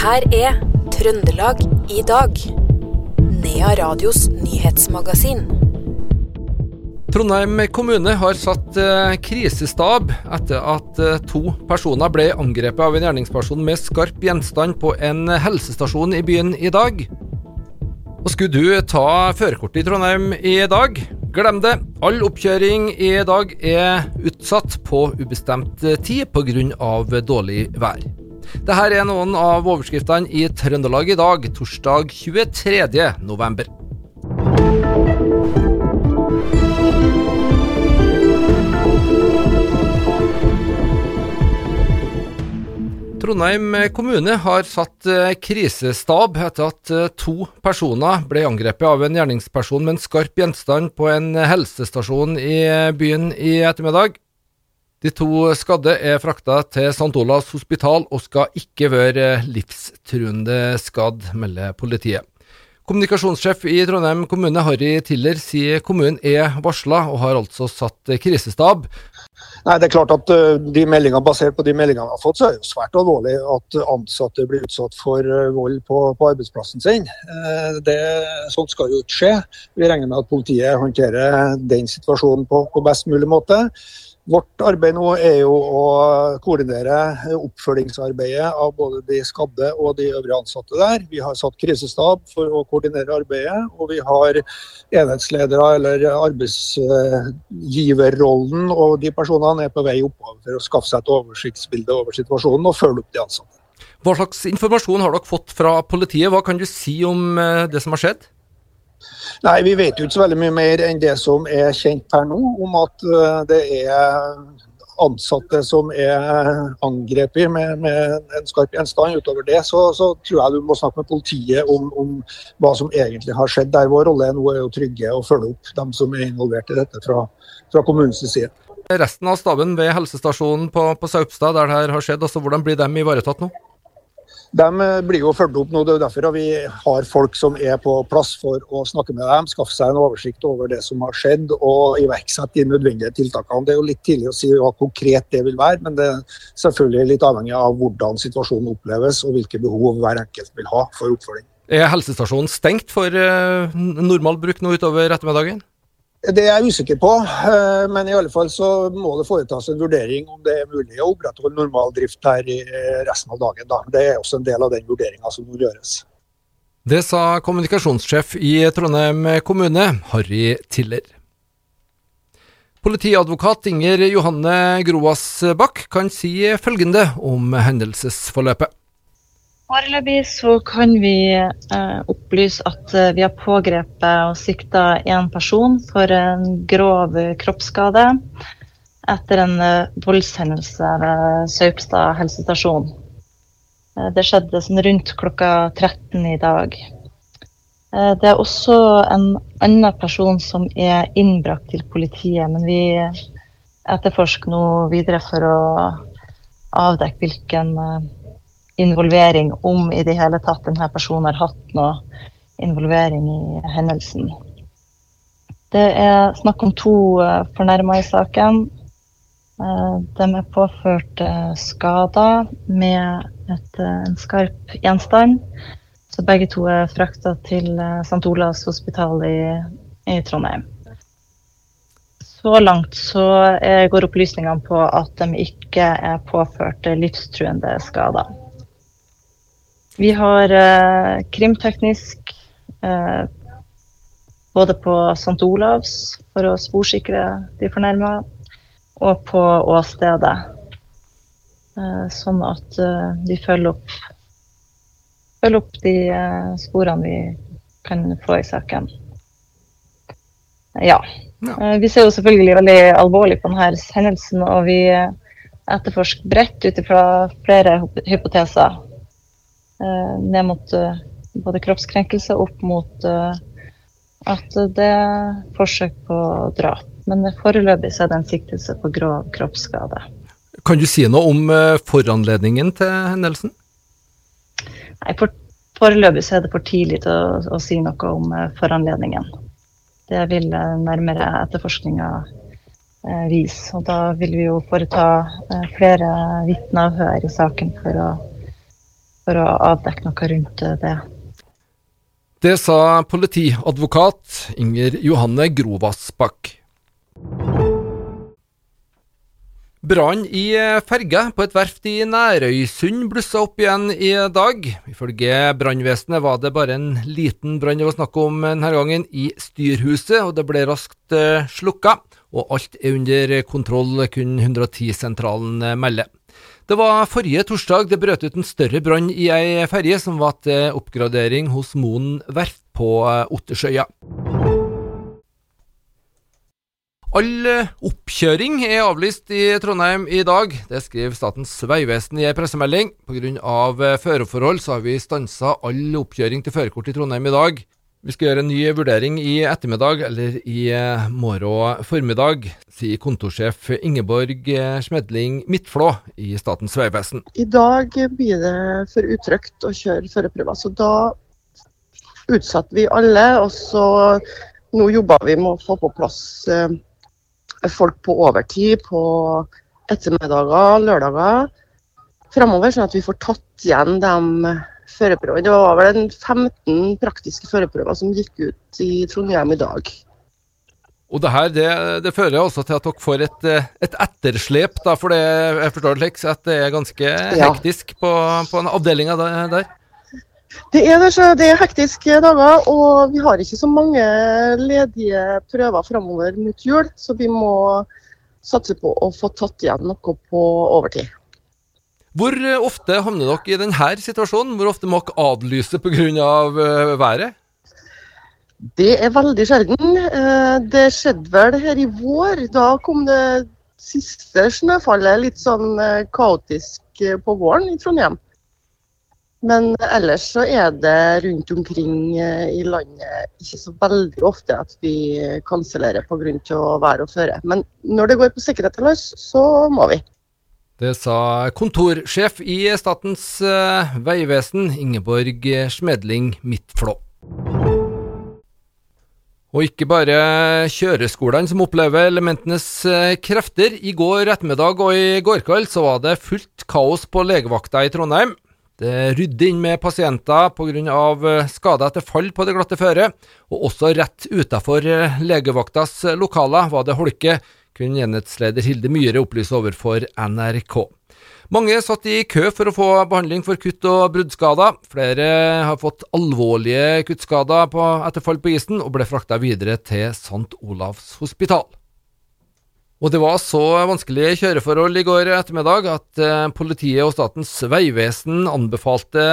her er Trøndelag i dag. Nea Radios nyhetsmagasin. Trondheim kommune har satt eh, krisestab etter at eh, to personer ble angrepet av en gjerningsperson med skarp gjenstand på en helsestasjon i byen i dag. Og Skulle du ta førerkortet i Trondheim i dag? Glem det. All oppkjøring i dag er utsatt på ubestemt tid pga. dårlig vær. Dette er noen av overskriftene i Trøndelag i dag, torsdag 23. november. Trondheim kommune har satt eh, krisestab etter at eh, to personer ble angrepet av en gjerningsperson med en skarp gjenstand på en helsestasjon i eh, byen i ettermiddag. De to skadde er frakta til St. Olavs hospital og skal ikke være livstruende skadd, melder politiet. Kommunikasjonssjef i Trondheim kommune, Harry Tiller, sier kommunen er varsla og har altså satt krisestab. Nei, det er klart at uh, de meldingene, Basert på de meldingene vi har fått, så er det svært alvorlig at ansatte blir utsatt for uh, vold på, på, arbeidsplassen sin. Uh, det, sånt skal jo ikke skje. Vi regner med at politiet håndterer den situasjonen på, på best mulig måte. Vårt arbeid nå er jo å koordinere oppfølgingsarbeidet av både de skadde og de øvrige ansatte der. Vi har satt krisestab for å koordinere arbeidet, og vi har enhetsledere eller arbeidsgiverrollen, og de personene er på vei oppover for å skaffe seg et oversiktsbilde over situasjonen og følge opp de ansatte. Hva slags informasjon har dere fått fra politiet? Hva kan du si om eh, det som har skjedd? Nei, Vi vet jo ikke så veldig mye mer enn det som er kjent per nå, om at eh, det er ansatte som er angrepet med, med en skarp gjenstand. Utover det så, så, tror jeg du må snakke med politiet om, om, hva som egentlig har skjedd. Der Vår rolle nå er å trygge og følge opp dem som er involvert i dette fra, fra kommunens side. Resten av staben ved helsestasjonen på, på Saupstad, der det her har skjedd, altså, hvordan blir de ivaretatt nå? De eh, blir jo fulgt opp nå. Det er derfor vi har folk som er på plass for å snakke med dem, skaffe seg en oversikt over det som har skjedd og iverksette de nødvendige tiltakene. Det er jo litt tidlig å si hva konkret det vil være, men det er selvfølgelig litt avhengig av hvordan situasjonen oppleves og hvilke behov hver enkelt vil ha for oppfølging. Er helsestasjonen stengt for uh, normal bruk nå utover ettermiddagen? Det er jeg usikker på, eh, men i alle fall så må det foretas en vurdering om det er mulig å opprettholde normal drift her i eh, resten av dagen. Da. Det er også en del av den vurderinga som må gjøres. Det sa kommunikasjonssjef i Trondheim kommune, Harry Tiller. Politiadvokat Inger Johanne Groas Bakk kan si følgende om hendelsesforløpet. Foreløpig så kan vi eh, opplyse at eh, vi har pågrepet og sikta én person for en grov kroppsskade etter en eh, voldshendelse ved Saupstad helsestasjon. Eh, det skjedde sånn rundt klokka 13 i dag. Det er også en annen person som er innbrakt til politiet, men vi etterforsker nå videre for å avdekke hvilken involvering, om i det hele tatt denne personen har hatt noe involvering i hendelsen. Det er snakk om to uh, fornærma i saken. Uh, de er påført uh, skader med et, en skarp gjenstand. Så begge to er frakta til St. Olavs hospital i, i, Trondheim. Så langt så går opplysningene på at de ikke er påført livstruende skader. Vi har eh, krimteknisk eh, både på St. Olavs for å sporsikre de fornærma, og på åstedet. Eh, sånn at eh, vi følger opp, følger opp de eh, sporene vi kan få i saken. Ja. ja. Eh, vi ser jo selvfølgelig veldig alvorlig på denne hendelsen, og vi etterforsker bredt ut ifra flere hypoteser. Eh, ned mot eh, både kroppskrenkelse opp mot eh, at det er forsøk på drap. Men foreløpig så er det en siktelse på grov kroppsskade. Kan du si noe om foranledningen til hendelsen? Nei, for, Foreløpig så er det for tidlig til å, å si noe om foranledningen. Det vil nærmere etterforskninga vise. Og da vil vi jo foreta flere vitneavhør i saken for å for å avdekke noe rundt det. Det sa politiadvokat Inger Johanne Grovasbakk. Brann i ferge på et verft i Nærøysund blussa opp igjen i dag. Ifølge brannvesenet var det bare en liten brann det var snakk om denne gangen i styrhuset, og det ble raskt eh, slukka. Og alt er under kontroll, kunne 110-sentralen melde. Det var forrige torsdag det brøt ut en større brann i ei ferje som var til oppgradering hos Moen verft på eh, Ottersøya. All eh, oppkjøring er avlyst i Trondheim i dag. Det skriver Statens vegvesen i en pressemelding. Pga. Eh, føreforhold så har vi stansa all oppkjøring til førerkort i Trondheim i dag. Vi skal gjøre en ny vurdering i ettermiddag eller i eh, morgen formiddag, sier kontorsjef Ingeborg Smedling Midtflå i Statens vegvesen. I dag blir det for utrygt å kjøre førerprøver, så da utsatte vi alle. Og så nå jobber vi med å få på plass folk på overtid på ettermiddager, lørdager framover, sånn at vi får tatt igjen de førerprøvene. Det var vel en 15 praktiske førerprøver som gikk ut i Trondheim i dag. Og det her, det, det fører også til at dere får et, et etterslep, da, for det, jeg forstår det at det er ganske ja. hektisk på, på avdelinga der? Det er, det, det er hektiske dager, og vi har ikke så mange ledige prøver framover mot jul. Så vi må satse på å få tatt igjen noe på overtid. Hvor ofte havner dere i denne situasjonen? Hvor ofte må dere adlyse pga. Eh, været? Det er veldig sjelden. Eh, det skjedde vel her i vår. Da kom det siste snøfallet litt sånn eh, kaotisk på våren i Trondheim. Men ellers så er det rundt omkring eh, i landet ikke så veldig ofte at vi kansellerer pga. vær og føre. Men når det går på sikkerhet til oss, så må vi. Det sa kontorsjef i Statens uh, vegvesen, Ingeborg Smedling Midtflå. Og ikke bare kjøreskolene som opplever elementenes eh, krefter. I går ettermiddag og i går kveld så var det fullt kaos på legevakta i Trondheim. Det rydder inn med pasienter pga. Eh, skader etter fall på det glatte føret, og også rett utenfor eh, legevaktas lokaler var det holke, kunne enhetsleder Hilde Myhre opplyse overfor NRK. Mange satt i kø for å få behandling for kutt- og bruddskader. Flere har fått alvorlige kuttskader etter fall på isen, og ble frakta videre til St. Olavs hospital. Og det var så vanskelige kjøreforhold i går ettermiddag at eh, politiet og Statens vegvesen anbefalte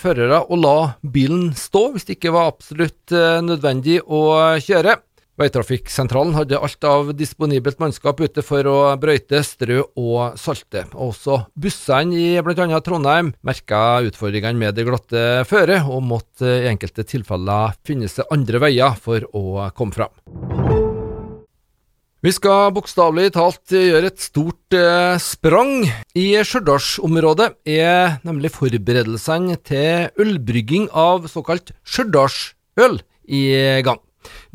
førere å la bilen stå hvis det ikke var absolutt eh, nødvendig å kjøre. Veitrafikksentralen hadde alt av disponibelt mannskap ute for å brøyte, strø og salte. Også bussene i bl.a. Trondheim merka utfordringene med det glatte føret, og måtte i enkelte tilfeller finne seg andre veier for å komme fram. Vi skal bokstavelig talt gjøre et stort eh, sprang. I Stjørdalsområdet er nemlig forberedelsene til ølbrygging av såkalt stjørdalsøl i gang.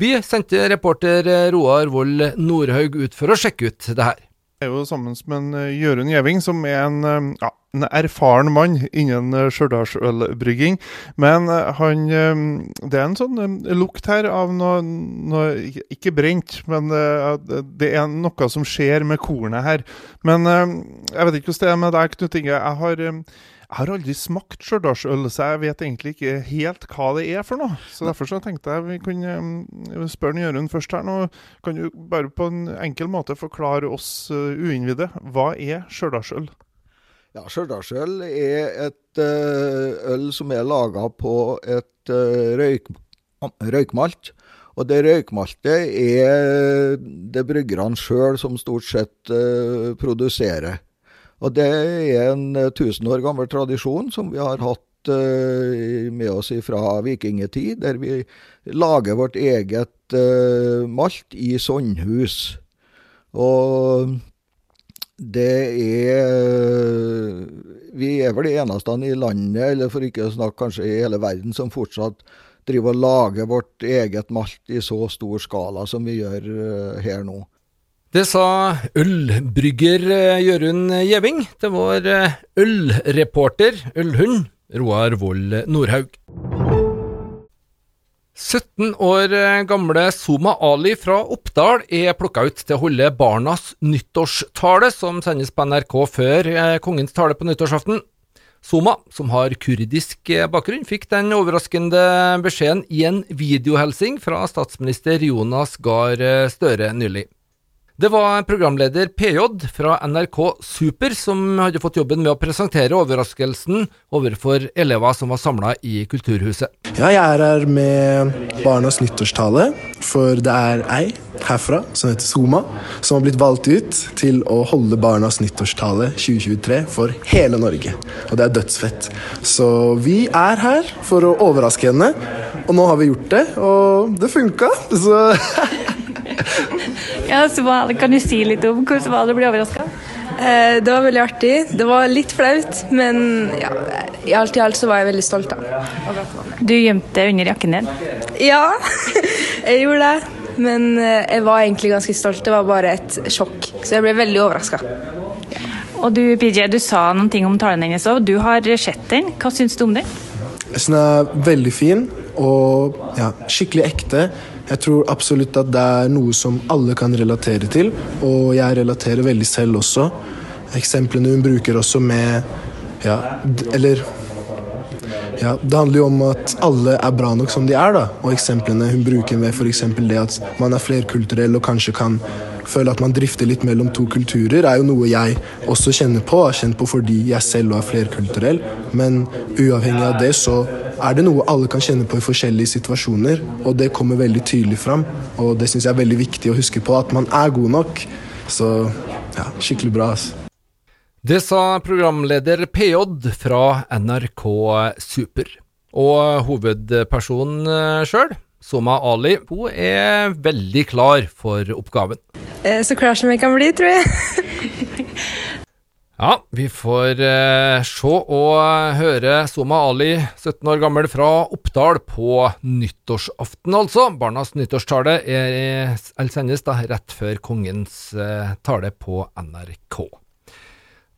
Vi sendte reporter Roar Vold Nordhaug ut for å sjekke ut det her. Jeg er jo sammen med eh, Jørund Gjeving, som er en, eh, ja, en erfaren mann innen eh, stjørdalsølbrygging. Men han Det er en sånn lukt her av noe, noe Ikke brent, men det er noe som skjer med kornet her. Men jeg vet ikke hvordan det er med deg, Knut Inge. Jeg har jeg har aldri smakt stjørdalsøl, så jeg vet egentlig ikke helt hva det er for noe. Så Derfor så tenkte jeg vi kunne spørre Jørund først her nå. Kan du bare på en enkel måte forklare oss uh, uinnvidde, hva er stjørdalsøl? Ja, Stjørdalsøl er et uh, øl som er laga på et uh, røyk, røykmalt. Og det røykmaltet er det bryggerne sjøl som stort sett uh, produserer. Og det er en 1000 eh, år gammel tradisjon som vi har hatt med oss fra vikingetid, der vi lager vårt eget malt i sandhus. Og det er Vi er vel de eneste i landet, eller for ikke å snakke kanskje i hele verden, som fortsatt driver og lager vårt eget malt i så stor skala som vi gjør uh, her nå. Det sa ølbrygger eh, Jørund Gjeving til vår eh, ølreporter, Ølhund, Roar Vold Nordhaug. 17 år gamle Soma Ali fra Oppdal er plukka ut til å holde barnas nyttårstale, som sendes på NRK før eh, kongens tale på nyttårsaften. Soma, som har kurdisk eh, bakgrunn, fikk den overraskende beskjeden i en videohelsing fra statsminister Jonas Gahr eh, Støre nylig. Det var programleder PJ fra NRK Super som hadde fått jobben med å presentere overraskelsen overfor elever som var samla i Kulturhuset. Ja, jeg er her med barnas nyttårstale, for det er ei herfra som heter Soma, som har blitt valgt ut til å holde barnas nyttårstale 2023 for hele Norge. Og det er dødsfett. Så vi er her for å overraske henne, og nå har vi gjort det, og det funka. Så Ja, så Kan du si litt om hvordan var det å bli overraska? Eh, det var veldig artig. Det var litt flaut, men ja, i alt i alt så var jeg veldig stolt. da. Du gjemte under jakken din. Ja, jeg gjorde det. Men eh, jeg var egentlig ganske stolt. Det var bare et sjokk. Så jeg ble veldig overraska. Og du PJ, du sa noen ting om talen hennes òg. Du har sett den. Hva syns du om den? jeg synes den er veldig fin og ja, skikkelig ekte. Jeg tror absolutt at det er noe som alle kan relatere til, og jeg relaterer veldig selv også. Eksemplene hun bruker også med Ja, eller ja, Det handler jo om at alle er bra nok som de er, da. Og eksemplene hun bruker med f.eks. det at man er flerkulturell og kanskje kan føle at man drifter litt mellom to kulturer, er jo noe jeg også kjenner på. Har kjent på fordi jeg selv er flerkulturell. Men uavhengig av det så er det noe alle kan kjenne på i forskjellige situasjoner. Og det kommer veldig tydelig fram. Og det syns jeg er veldig viktig å huske på, at man er god nok. Så ja, skikkelig bra. altså. Det sa programleder PJ fra NRK Super. Og hovedpersonen sjøl, Soma Ali, hun er veldig klar for oppgaven. Eh, så klar som jeg kan bli, tror jeg. Ja, vi får eh, se og høre Soma Ali, 17 år gammel, fra Oppdal på nyttårsaften, altså. Barnas nyttårstale er, er sendes da rett før kongens eh, tale på NRK.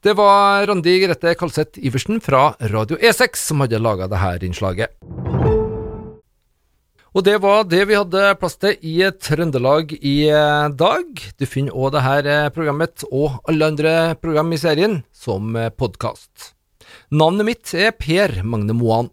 Det var Randi Grete Kalseth Iversen fra Radio E6 som hadde laga dette innslaget. Og det var det vi hadde plass til i Trøndelag i eh, dag. Du finner òg dette programmet og alle andre program i serien som podkast. Navnet mitt er Per Magne Moan.